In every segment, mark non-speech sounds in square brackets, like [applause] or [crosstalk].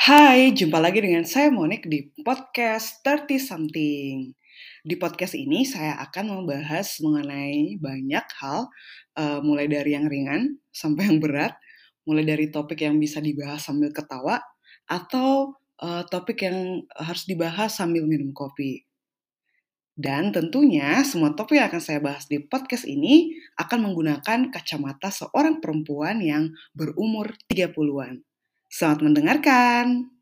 Hai, jumpa lagi dengan saya Monik di podcast 30 Something. Di podcast ini saya akan membahas mengenai banyak hal, uh, mulai dari yang ringan sampai yang berat, mulai dari topik yang bisa dibahas sambil ketawa, atau uh, topik yang harus dibahas sambil minum kopi. Dan tentunya semua topik yang akan saya bahas di podcast ini akan menggunakan kacamata seorang perempuan yang berumur 30-an. Selamat mendengarkan.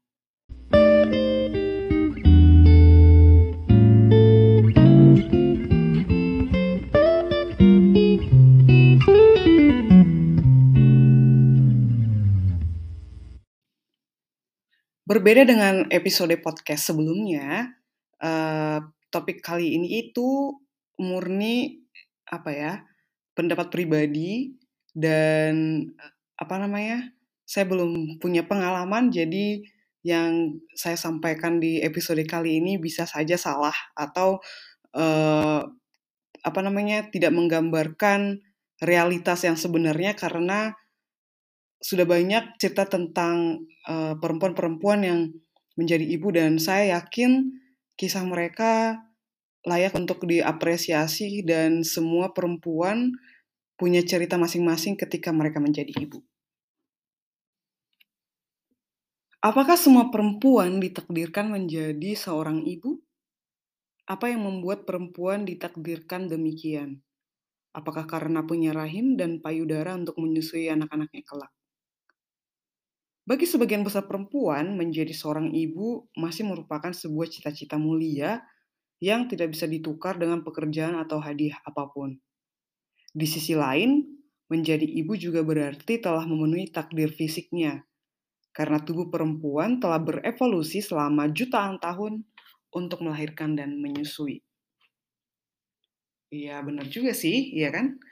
Berbeda dengan episode podcast sebelumnya, uh, topik kali ini itu murni apa ya pendapat pribadi dan apa namanya saya belum punya pengalaman, jadi yang saya sampaikan di episode kali ini bisa saja salah atau uh, apa namanya tidak menggambarkan realitas yang sebenarnya karena sudah banyak cerita tentang perempuan-perempuan uh, yang menjadi ibu dan saya yakin kisah mereka layak untuk diapresiasi dan semua perempuan punya cerita masing-masing ketika mereka menjadi ibu. Apakah semua perempuan ditakdirkan menjadi seorang ibu? Apa yang membuat perempuan ditakdirkan demikian? Apakah karena punya rahim dan payudara untuk menyusui anak-anaknya kelak? Bagi sebagian besar perempuan, menjadi seorang ibu masih merupakan sebuah cita-cita mulia yang tidak bisa ditukar dengan pekerjaan atau hadiah apa pun. Di sisi lain, menjadi ibu juga berarti telah memenuhi takdir fisiknya, karena tubuh perempuan telah berevolusi selama jutaan tahun untuk melahirkan dan menyusui. Iya benar juga sih, iya kan?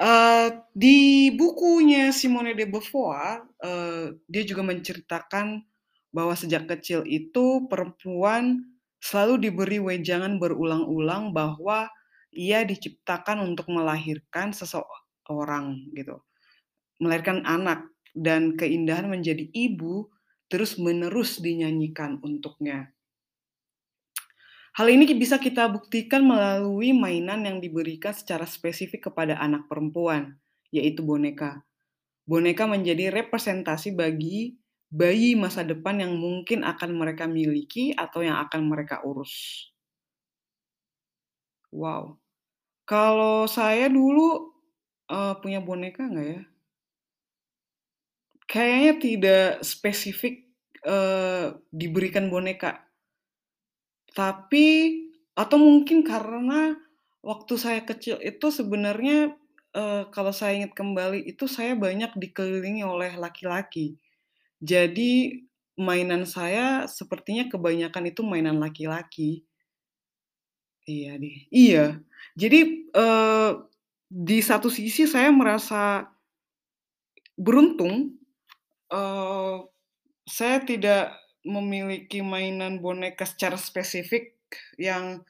Uh, di bukunya Simone de Beauvoir, uh, dia juga menceritakan bahwa sejak kecil itu perempuan selalu diberi wejangan berulang-ulang bahwa ia diciptakan untuk melahirkan seseorang gitu, melahirkan anak dan keindahan menjadi ibu terus-menerus dinyanyikan untuknya. Hal ini bisa kita buktikan melalui mainan yang diberikan secara spesifik kepada anak perempuan, yaitu boneka. Boneka menjadi representasi bagi bayi masa depan yang mungkin akan mereka miliki atau yang akan mereka urus. Wow. Kalau saya dulu uh, punya boneka nggak ya? Kayaknya tidak spesifik, uh, diberikan boneka. Tapi atau mungkin karena waktu saya kecil itu sebenarnya, uh, kalau saya ingat kembali itu saya banyak dikelilingi oleh laki-laki. Jadi mainan saya sepertinya kebanyakan itu mainan laki-laki. Iya deh, iya. Jadi, uh, di satu sisi saya merasa beruntung uh, saya tidak memiliki mainan boneka secara spesifik yang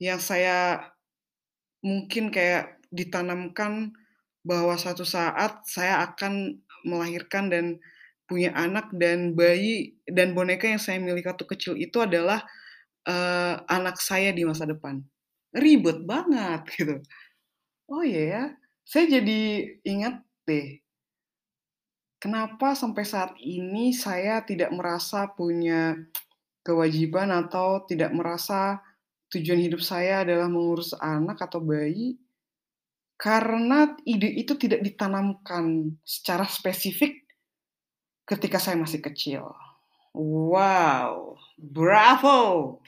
yang saya mungkin kayak ditanamkan bahwa suatu saat saya akan melahirkan dan punya anak dan bayi dan boneka yang saya miliki waktu kecil itu adalah uh, anak saya di masa depan. Ribet banget [laughs] gitu. Oh iya ya, saya jadi ingat deh Kenapa sampai saat ini saya tidak merasa punya kewajiban atau tidak merasa tujuan hidup saya adalah mengurus anak atau bayi? Karena ide itu tidak ditanamkan secara spesifik ketika saya masih kecil. Wow, bravo!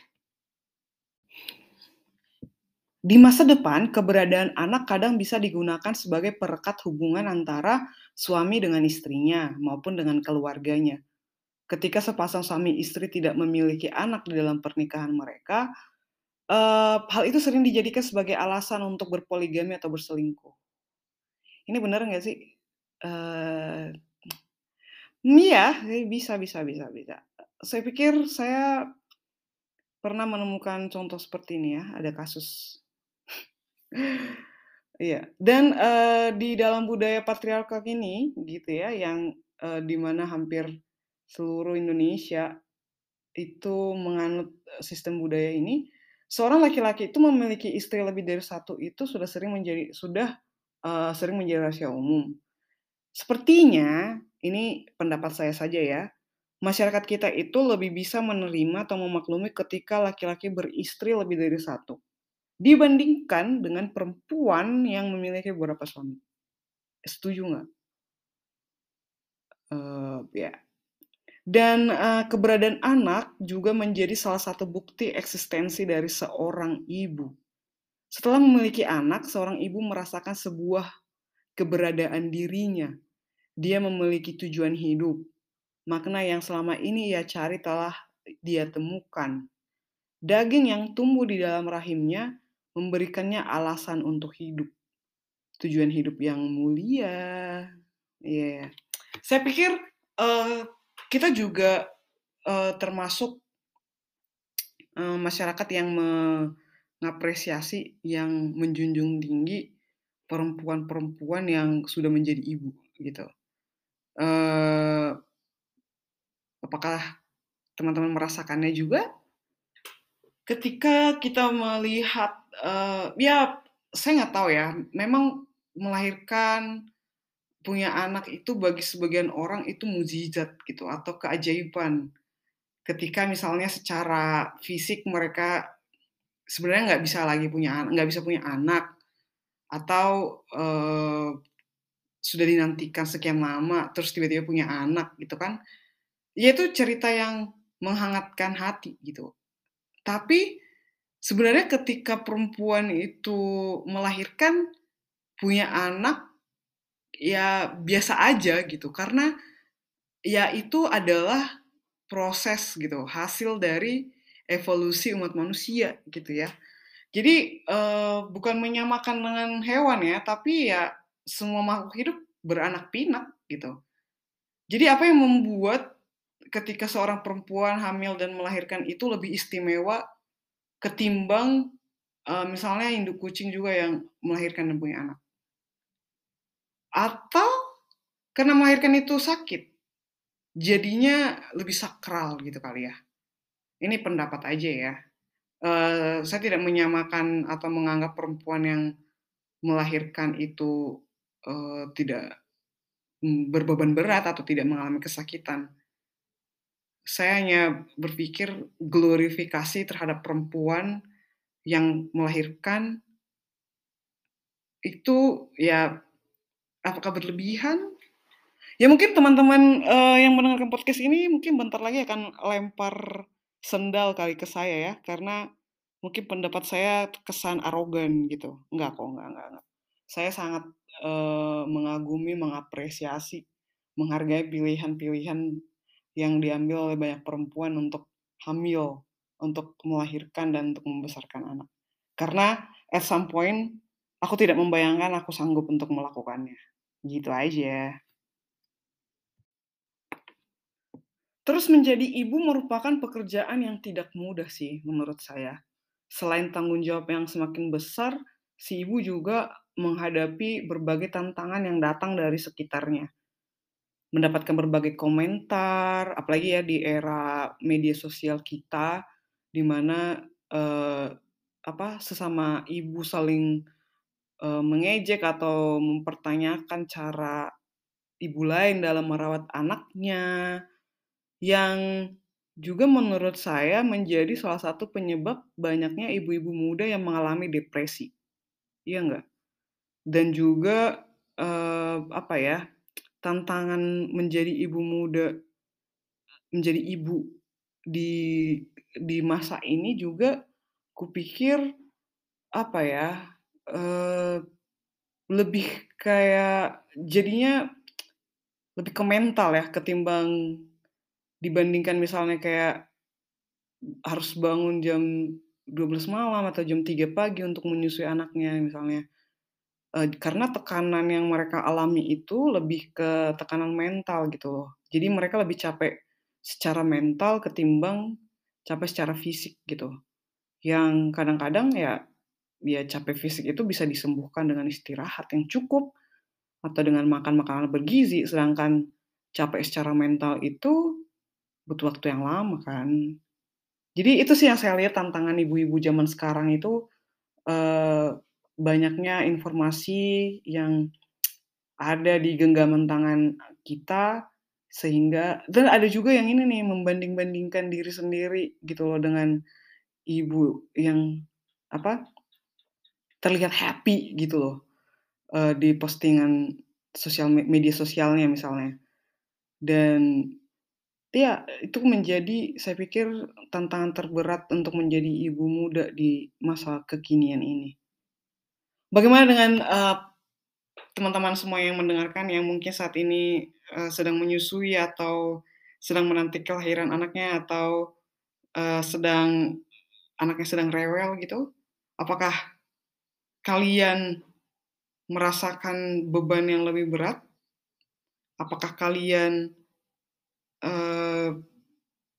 Di masa depan, keberadaan anak kadang bisa digunakan sebagai perekat hubungan antara suami dengan istrinya maupun dengan keluarganya. Ketika sepasang suami istri tidak memiliki anak di dalam pernikahan mereka, uh, hal itu sering dijadikan sebagai alasan untuk berpoligami atau berselingkuh. Ini benar nggak sih? Uh, iya, bisa, bisa, bisa, bisa. Saya pikir saya pernah menemukan contoh seperti ini ya, ada kasus [laughs] Iya, dan, uh, di dalam budaya patriarkal ini, gitu ya, yang, uh, di mana hampir seluruh Indonesia itu menganut, sistem budaya ini, seorang laki-laki itu memiliki istri lebih dari satu itu sudah sering menjadi sudah, eee, sering menjadi rahasia umum. Sepertinya, ini pendapat saya saja ya, masyarakat kita itu lebih bisa menerima atau memaklumi ketika laki-laki beristri lebih dari satu, dibandingkan dengan perempuan yang memiliki beberapa suami. Setuju nggak? Eee, ya. Dan, eee, keberadaan anak juga menjadi salah satu bukti eksistensi dari seorang ibu. Setelah memiliki anak, seorang ibu merasakan sebuah keberadaan dirinya. Dia memiliki tujuan hidup. Makna yang selama ini ia cari telah dia temukan. Daging yang tumbuh di dalam rahimnya memberikannya alasan untuk hidup. Tujuan hidup yang mulia. Iya. Saya pikir, eee, kita juga, eee, termasuk eee, masyarakat yang mengapresiasi, yang menjunjung tinggi perempuan-perempuan yang sudah menjadi ibu, gitu. Eee apakah teman-teman merasakannya juga? Ketika kita melihat, eee, ya saya nggak tahu ya, memang melahirkan, punya anak itu bagi sebagian orang itu mukjizat gitu atau keajaiban. Ketika misalnya secara fisik mereka sebenarnya nggak bisa lagi punya nggak bisa punya anak atau, eee, sudah dinantikan sekian lama terus tiba-tiba punya anak gitu kan. Ya itu cerita yang menghangatkan hati gitu. Tapi sebenarnya ketika perempuan itu melahirkan, punya anak, ya biasa aja gitu karena ya itu adalah proses gitu, hasil dari evolusi umat manusia gitu ya. Jadi, eee, bukan menyamakan dengan hewan ya, tapi ya semua makhluk hidup beranak pinak gitu. Jadi apa yang membuat ketika seorang perempuan hamil dan melahirkan itu lebih istimewa ketimbang, eee, misalnya induk kucing juga yang melahirkan dan punya anak? Atau karena melahirkan itu sakit, jadinya lebih sakral gitu kali ya. Ini pendapat aja ya. Eee, saya tidak menyamakan atau menganggap perempuan yang melahirkan itu, eee, tidak, mmm, berbeban berat atau tidak mengalami kesakitan. Saya hanya berpikir glorifikasi terhadap perempuan yang melahirkan itu ya apakah berlebihan? Ya mungkin teman-teman, eee, yang mendengarkan podcast ini mungkin bentar lagi akan lempar sendal kali ke saya ya, karena mungkin pendapat saya kesan arogan gitu. Enggak kok, enggak enggak enggak. Saya sangat, eee, mengagumi, mengapresiasi, menghargai pilihan-pilihan yang diambil oleh banyak perempuan untuk hamil, untuk melahirkan dan untuk membesarkan anak. Karena at some point aku tidak membayangkan aku sanggup untuk melakukannya. Gitu aja. Terus menjadi ibu merupakan pekerjaan yang tidak mudah sih menurut saya. Selain tanggung jawab yang semakin besar, si ibu juga menghadapi berbagai tantangan yang datang dari sekitarnya. Mendapatkan berbagai komentar, apalagi ya di era media sosial kita, di mana, eee, apa, sesama ibu saling, eee, mengejek atau mempertanyakan cara ibu lain dalam merawat anaknya, yang juga menurut saya menjadi salah satu penyebab banyaknya ibu-ibu muda yang mengalami depresi. Iya nggak? Dan juga, eee, apa ya, tantangan menjadi ibu muda menjadi ibu di di masa ini juga kupikir, apa ya, eee, lebih kayak jadinya lebih ke mental ya ketimbang dibandingkan misalnya kayak harus bangun jam 12 malam atau jam 3 pagi untuk menyusui anaknya misalnya. Karena tekanan yang mereka alami itu lebih ke tekanan mental gitu loh. Jadi mereka lebih capek secara mental ketimbang capek secara fisik gitu. Yang kadang-kadang ya ya capek fisik itu bisa disembuhkan dengan istirahat yang cukup, atau dengan makan makanan bergizi, sedangkan capek secara mental itu butuh waktu yang lama kan. Jadi itu sih yang saya lihat tantangan ibu-ibu zaman sekarang itu, banyaknya informasi yang ada di genggaman tangan kita, sehingga dan ada juga yang ini nih, membanding-bandingkan diri sendiri gitu loh dengan ibu yang, apa, terlihat happy gitu loh, eee, di postingan sosial me media sosialnya misalnya. Dan iya, itu menjadi saya pikir tantangan terberat untuk menjadi ibu muda di masa kekinian ini. Bagaimana dengan, eee, teman-teman semua yang mendengarkan yang mungkin saat ini, eee, sedang menyusui atau sedang menanti kelahiran anaknya atau, eee, sedang anaknya sedang rewel gitu? Apakah kalian merasakan beban yang lebih berat? Apakah kalian, eee,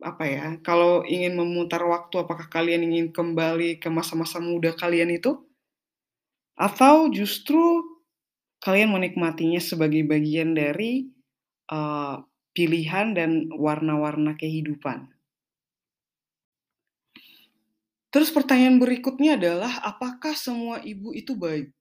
apa ya, kalau ingin memutar waktu, apakah kalian ingin kembali ke masa-masa muda kalian itu? Atau justru kalian menikmatinya sebagai bagian dari, eee, pilihan dan warna-warna kehidupan? Terus pertanyaan berikutnya adalah, apakah semua ibu itu baik?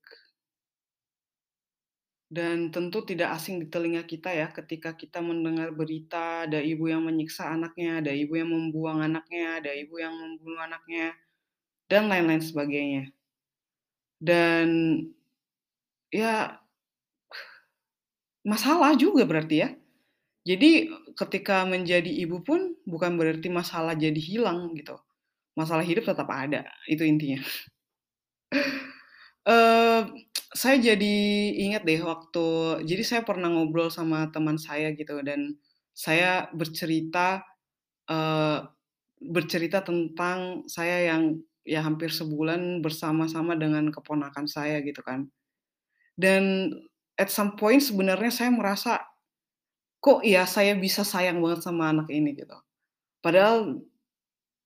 Dan tentu tidak asing di telinga kita ya, ketika kita mendengar berita ada ibu yang menyiksa anaknya, ada ibu yang membuang anaknya, ada ibu yang membunuh anaknya, dan lain-lain sebagainya. Dan, ya masalah juga berarti ya. Jadi, ketika menjadi ibu pun bukan berarti masalah jadi hilang gitu. Masalah hidup tetap ada, itu intinya. [laughs] Eee, saya jadi ingat deh waktu jadi saya pernah ngobrol sama teman saya gitu dan saya bercerita, eee, bercerita tentang saya yang ya hampir sebulan bersama-sama dengan keponakan saya gitu kan. Dan at some point sebenarnya saya merasa, kok ya saya bisa sayang banget sama anak ini gitu. Padahal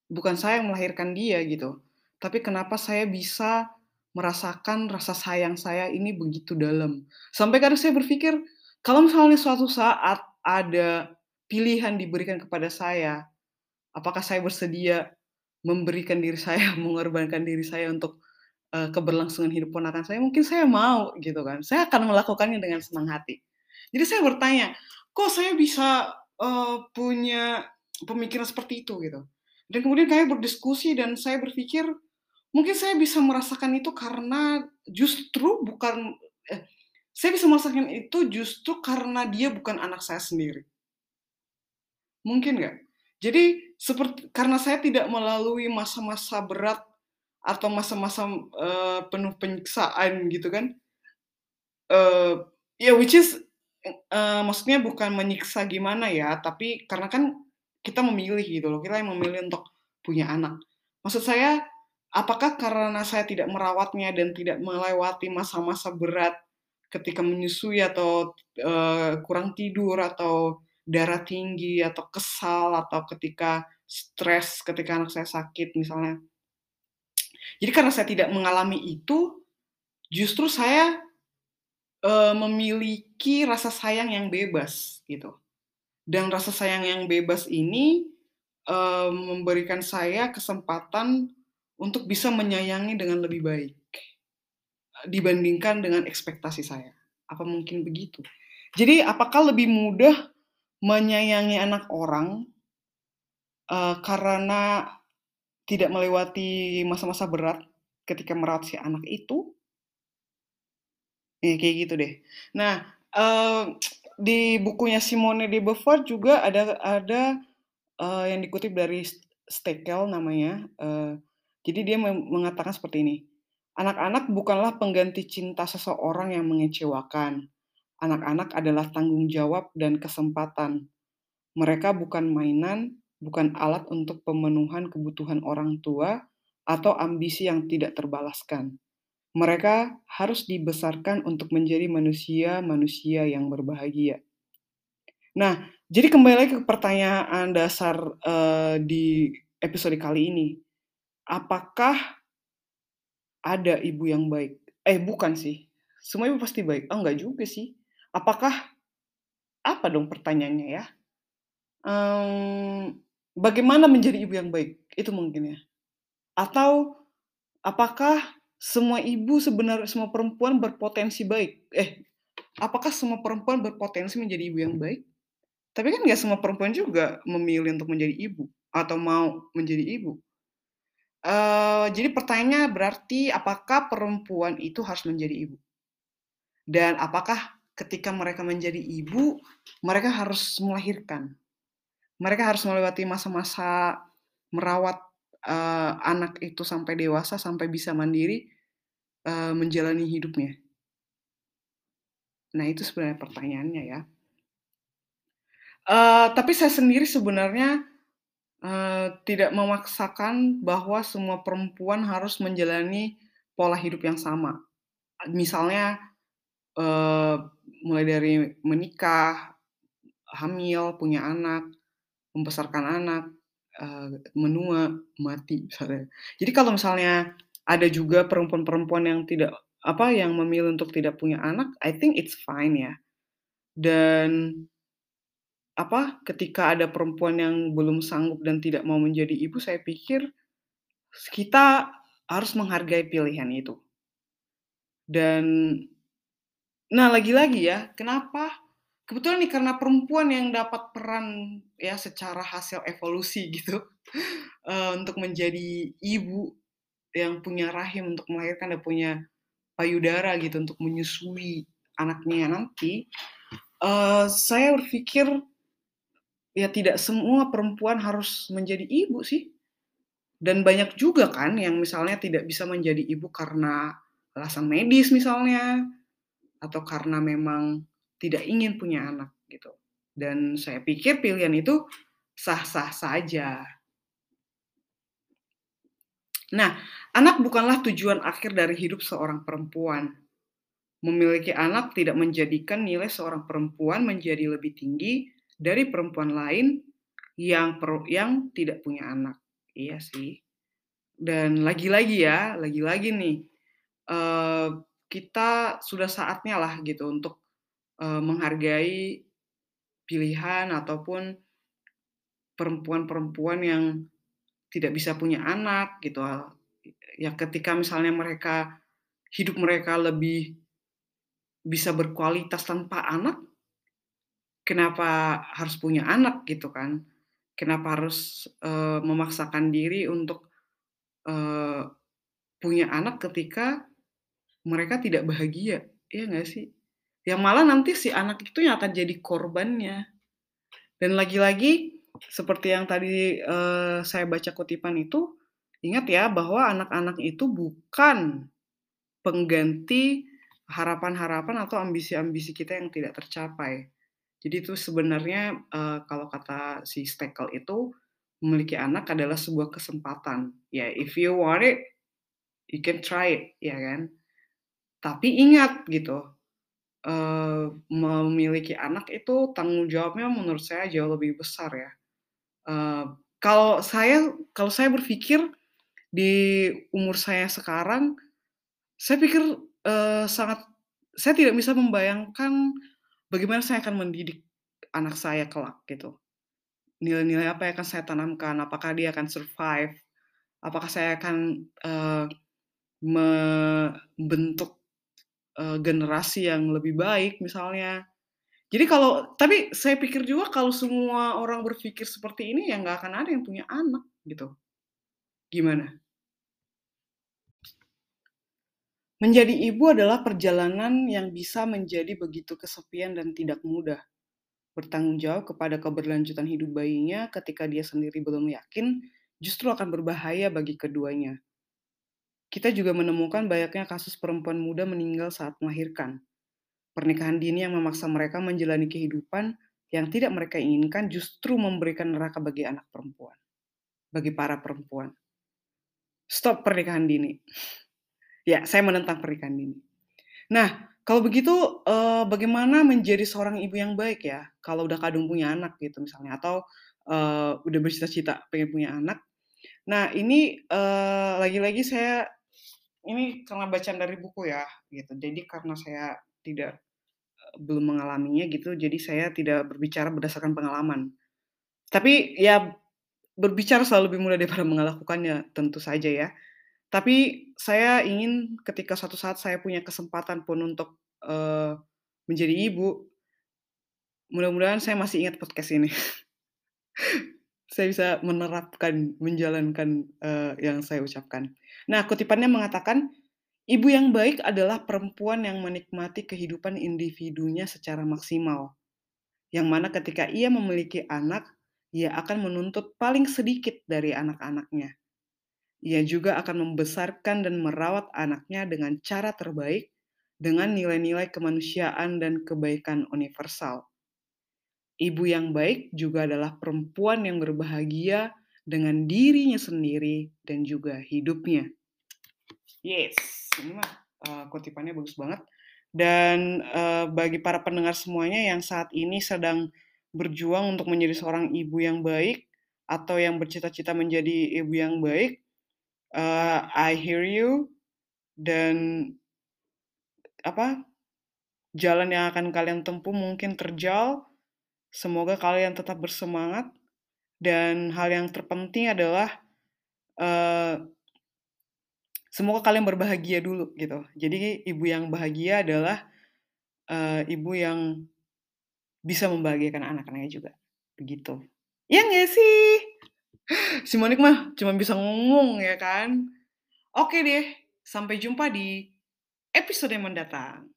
bukan saya yang melahirkan dia gitu, tapi kenapa saya bisa merasakan rasa sayang saya ini begitu dalam. Sampai kadang saya berpikir, kalau misalnya suatu saat ada pilihan diberikan kepada saya, apakah saya bersedia memberikan diri saya, [laughs] mengorbankan diri saya untuk, eee, keberlangsungan hidup ponakan saya? Mungkin saya mau gitu kan, saya akan melakukannya dengan senang hati. Jadi saya bertanya, kok saya bisa, eee, punya pemikiran seperti itu gitu. Dan kemudian kami berdiskusi dan saya berpikir, mungkin saya bisa merasakan itu karena justru bukan eh, saya bisa merasakan itu justru karena dia bukan anak saya sendiri. Mungkin nggak? Jadi sepert karena saya tidak melalui masa-masa berat atau masa-masa, eee, penuh penyiksaan gitu kan, eee, ya which is, eee, maksudnya bukan menyiksa gimana ya, tapi karena kan kita memilih gitu loh, kita yang memilih untuk punya anak. Maksud saya, apakah karena saya tidak merawatnya dan tidak melewati masa-masa berat ketika menyusui atau, eee, kurang tidur atau darah tinggi atau kesal atau ketika stres ketika anak saya sakit misalnya. Jadi karena saya tidak mengalami itu, justru saya, eee, memiliki rasa sayang yang bebas gitu. Dan rasa sayang yang bebas ini, eee, memberikan saya kesempatan untuk bisa menyayangi dengan lebih baik, dibandingkan dengan ekspektasi saya. Apa mungkin begitu? Jadi apakah lebih mudah menyayangi anak orang, eee, karena tidak melewati masa-masa berat ketika merawat si anak itu? Ya kayak gitu deh. Nah, eee, di bukunya Simone de Beauvoir juga ada ada, eee, yang dikutip dari Stekel namanya, eee, jadi dia mengatakan seperti ini, "Anak-anak bukanlah pengganti cinta seseorang yang mengecewakan. Anak-anak adalah tanggung jawab dan kesempatan. Mereka bukan mainan, bukan alat untuk pemenuhan kebutuhan orang tua atau ambisi yang tidak terbalaskan. Mereka harus dibesarkan untuk menjadi manusia-manusia yang berbahagia." Nah, jadi kembali lagi ke pertanyaan dasar, eee, di episode kali ini, apakah ada ibu yang baik? Eh, bukan sih, semua ibu pasti baik. Oh, enggak juga sih. Apakah apa dong pertanyaannya ya? mmm, bagaimana menjadi ibu yang baik? Itu mungkin ya. Atau apakah semua ibu sebenar semua perempuan berpotensi baik? Eh, apakah semua perempuan berpotensi menjadi ibu yang baik? Tapi kan nggak semua perempuan juga memilih untuk menjadi ibu atau mau menjadi ibu. Eee, jadi pertanyaannya berarti apakah perempuan itu harus menjadi ibu? Dan apakah ketika mereka menjadi ibu, mereka harus melahirkan? Mereka harus melewati masa-masa merawat, eee, anak itu sampai dewasa, sampai bisa mandiri, eee, menjalani hidupnya. Nah, itu sebenarnya pertanyaannya ya. Eee, tapi saya sendiri sebenarnya, eee, tidak memaksakan bahwa semua perempuan harus menjalani pola hidup yang sama. Misalnya, eee, mulai dari menikah, hamil, punya anak, membesarkan anak, eee, menua, mati misalnya. Jadi kalau misalnya ada juga perempuan-perempuan yang tidak apa, yang memilih untuk tidak punya anak, I think it's fine ya. Dan apa, ketika ada perempuan yang belum sanggup dan tidak mau menjadi ibu, saya pikir kita harus menghargai pilihan itu. Dan nah lagi-lagi ya, kenapa kebetulan nih karena perempuan yang dapat peran ya secara hasil evolusi [laughs] gitu, eee, untuk menjadi ibu yang punya rahim untuk melahirkan dan punya payudara gitu untuk menyusui anaknya nanti, eee, saya berpikir ya tidak semua perempuan harus menjadi ibu sih. Dan banyak juga kan yang misalnya tidak bisa menjadi ibu karena alasan medis misalnya, atau karena memang tidak ingin punya anak gitu. Dan saya pikir pilihan itu sah-sah saja. Nah, anak bukanlah tujuan akhir dari hidup seorang perempuan. Memiliki anak tidak menjadikan nilai seorang perempuan menjadi lebih tinggi dari perempuan lain yang per yang tidak punya anak. Iya sih. Dan lagi-lagi ya, lagi-lagi nih, eee, kita sudah saatnya lah gitu untuk, eee, menghargai pilihan ataupun perempuan-perempuan yang tidak bisa punya anak gitu, ya ketika misalnya mereka hidup mereka lebih bisa berkualitas tanpa anak, kenapa harus punya anak gitu kan? Kenapa harus, eee, memaksakan diri untuk, eee, punya anak ketika mereka tidak bahagia, iya nggak sih? Yang malah nanti si anak itu yang akan jadi korbannya. Dan lagi-lagi seperti yang tadi, eee, saya baca kutipan itu, ingat ya bahwa anak-anak itu bukan pengganti harapan-harapan atau ambisi-ambisi kita yang tidak tercapai. Jadi itu sebenarnya, eee, kalau kata si Stekel itu, memiliki anak adalah sebuah kesempatan. Ya if you want it, you can try it, ya kan. Tapi ingat gitu, eee, memiliki anak itu tanggung jawabnya menurut saya jauh lebih besar ya. Eee, kalau saya kalau saya berpikir di umur saya sekarang, saya pikir, eee, sangat saya tidak bisa membayangkan bagaimana saya akan mendidik anak saya kelak gitu. Nilai-nilai apa yang akan saya tanamkan, apakah dia akan survive, apakah saya akan, eee, membentuk, eee, generasi yang lebih baik misalnya. Jadi kalau tapi saya pikir juga kalau semua orang berpikir seperti ini, ya nggak akan ada yang punya anak gitu. Gimana? Menjadi ibu adalah perjalanan yang bisa menjadi begitu kesepian dan tidak mudah. Bertanggung jawab kepada keberlanjutan hidup bayinya ketika dia sendiri belum yakin, justru akan berbahaya bagi keduanya. Kita juga menemukan banyaknya kasus perempuan muda meninggal saat melahirkan. Pernikahan dini yang memaksa mereka menjalani kehidupan yang tidak mereka inginkan justru memberikan neraka bagi anak perempuan, bagi para perempuan. Stop pernikahan dini. [laughs] Ya, saya menentang pernikahan dini. Nah, kalau begitu, eee, bagaimana menjadi seorang ibu yang baik ya, kalau udah kadung punya anak gitu misalnya, atau, eee, udah bercita-cita pengen punya anak. Nah ini, eee, lagi-lagi saya ini karena bacaan dari buku ya, gitu. Jadi karena saya tidak, eee, belum mengalaminya gitu, jadi saya tidak berbicara berdasarkan pengalaman. Tapi ya berbicara selalu lebih mudah daripada melakukannya, tentu saja ya. Tapi saya ingin ketika suatu saat saya punya kesempatan pun untuk, eee, menjadi ibu mudah-mudahan saya masih ingat podcast ini. [laughs] Saya bisa menerapkan, menjalankan, eee, yang saya ucapkan. Nah, kutipannya mengatakan, "Ibu yang baik adalah perempuan yang menikmati kehidupan individunya secara maksimal, yang mana ketika ia memiliki anak, ia akan menuntut paling sedikit dari anak-anaknya. Ia juga akan membesarkan dan merawat anaknya dengan cara terbaik, dengan nilai-nilai kemanusiaan dan kebaikan universal. Ibu yang baik juga adalah perempuan yang berbahagia dengan dirinya sendiri dan juga hidupnya." Yes, ini mah, eee, kutipannya bagus banget. Dan, eee, bagi para pendengar semuanya yang saat ini sedang berjuang untuk menjadi seorang ibu yang baik, atau yang bercita-cita menjadi ibu yang baik, eee, I hear you, dan apa, jalan yang akan kalian tempuh mungkin terjal, semoga kalian tetap bersemangat, dan hal yang terpenting adalah, eee semoga kalian berbahagia dulu gitu. Jadi ibu yang bahagia adalah, eee, ibu yang bisa membahagiakan anak-anaknya juga, begitu. Iya nggak sih? [gasps] Si Monik mah cuma bisa ngomong ya kan. Oke deh, sampai jumpa di episode mendatang.